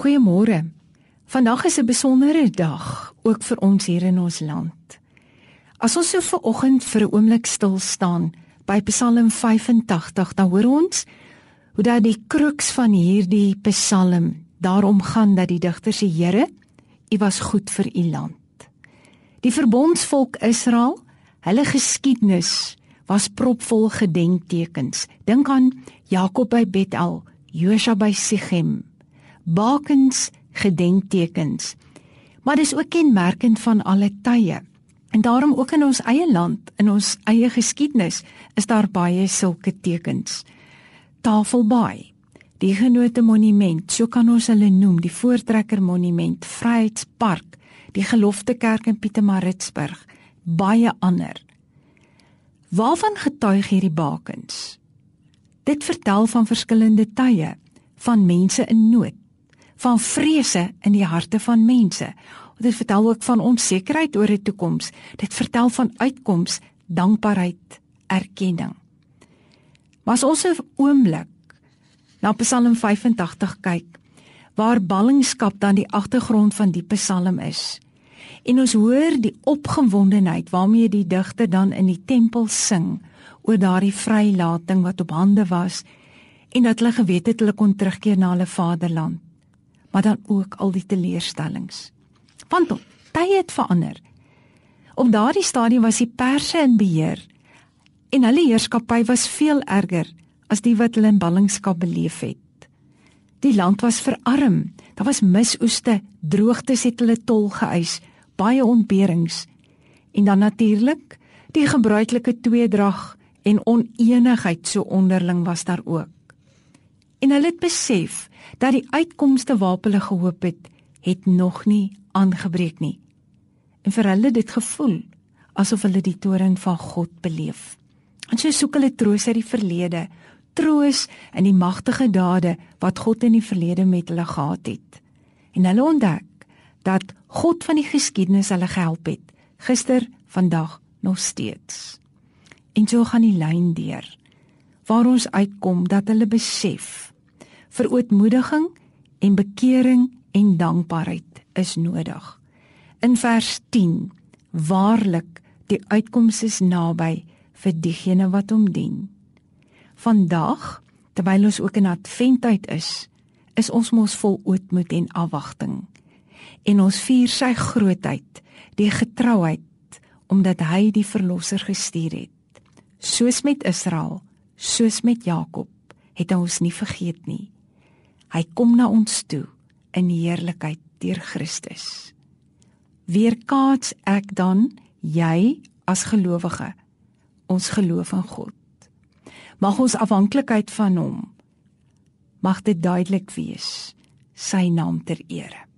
Goeiemôre. Vandag is 'n besondere dag ook vir ons hier in ons land. As ons so ver oggend vir 'n oomblik stil staan by Psalm 85, dan hoor ons hoe dat die kruks van hierdie Psalm daarom gaan dat die digter sê Here, U was goed vir U land. Die verbondsvolk Israel, hulle geskiedenis was propvol gedenktekens. Dink aan Jakob by Bethel, Josua by Sichem. Bakens gedenktekens. Maar dis ook kenmerkend van alle tye. En daarom ook in ons eie land, in ons eie geskiedenis, is daar baie sulke tekens. Tafelbaai, die genote monument, so kan ons hulle noem, die Voortrekker monument, Vryheidspark, die Gelofte Kerk in Pietermaritzburg, baie ander. Waarvan getuig hierdie bakens? Dit vertel van verskillende tye, van mense in nood, van vrese in die harte van mense. Dit vertel ook van onsekerheid oor die toekoms. Dit vertel van uitkoms, dankbaarheid, erkenning. Maar as ons 'n oomblik na Psalm 85 kyk, waar ballingskap dan die agtergrond van die Psalm is, en ons hoor die opgewondenheid waarmee die digter dan in die tempel sing oor daardie vrylating wat op hande was en dat hulle geweet het hulle kon terugkeer na hulle vaderland maar dan ook al die teleurstellings. Want tye het verander. Op daardie stadium was die perse in beheer en hulle heerskappy was veel erger as die wat hulle in ballingskap beleef het. Die land was verarm. Daar was misoeste, droogtes het hulle tol geëis, baie ontberings en dan natuurlik die gebruikelike tweedrag en oneenigheid so onderling was daar ook. En hulle het besef dat die uitkomste waarop hulle gehoop het, het nog nie aangebreek nie. En vir hulle dit gevoel asof hulle die toorn van God beleef. En so soek hulle troos uit die verlede, troos in die magtige dade wat God in die verlede met hulle gehad het. En hulle ontdek dat God van die geskiedenis hulle gehelp het, gister, vandag nog steeds. En so gaan die lyn deur waar ons uitkom dat hulle besef vir ootmoediging en bekering en dankbaarheid is nodig. In vers 10: Waarlik, die uitkoms is naby vir diegene wat hom dien. Vandag, terwyl ons ook in Adventtyd is, is ons mos vol ootmoed en afwagting. En ons vier sy grootheid, die getrouheid omdat hy die verlosser gestuur het. Soos met Israel, soos met Jakob, het ons nie vergeet nie. Hy kom na ons toe in heerlikheid deur Christus. Weerkaats ek dan jy as gelowige ons geloof in God. Mag ons afhanklikheid van hom mag dit duidelik wees sy naam ter ere.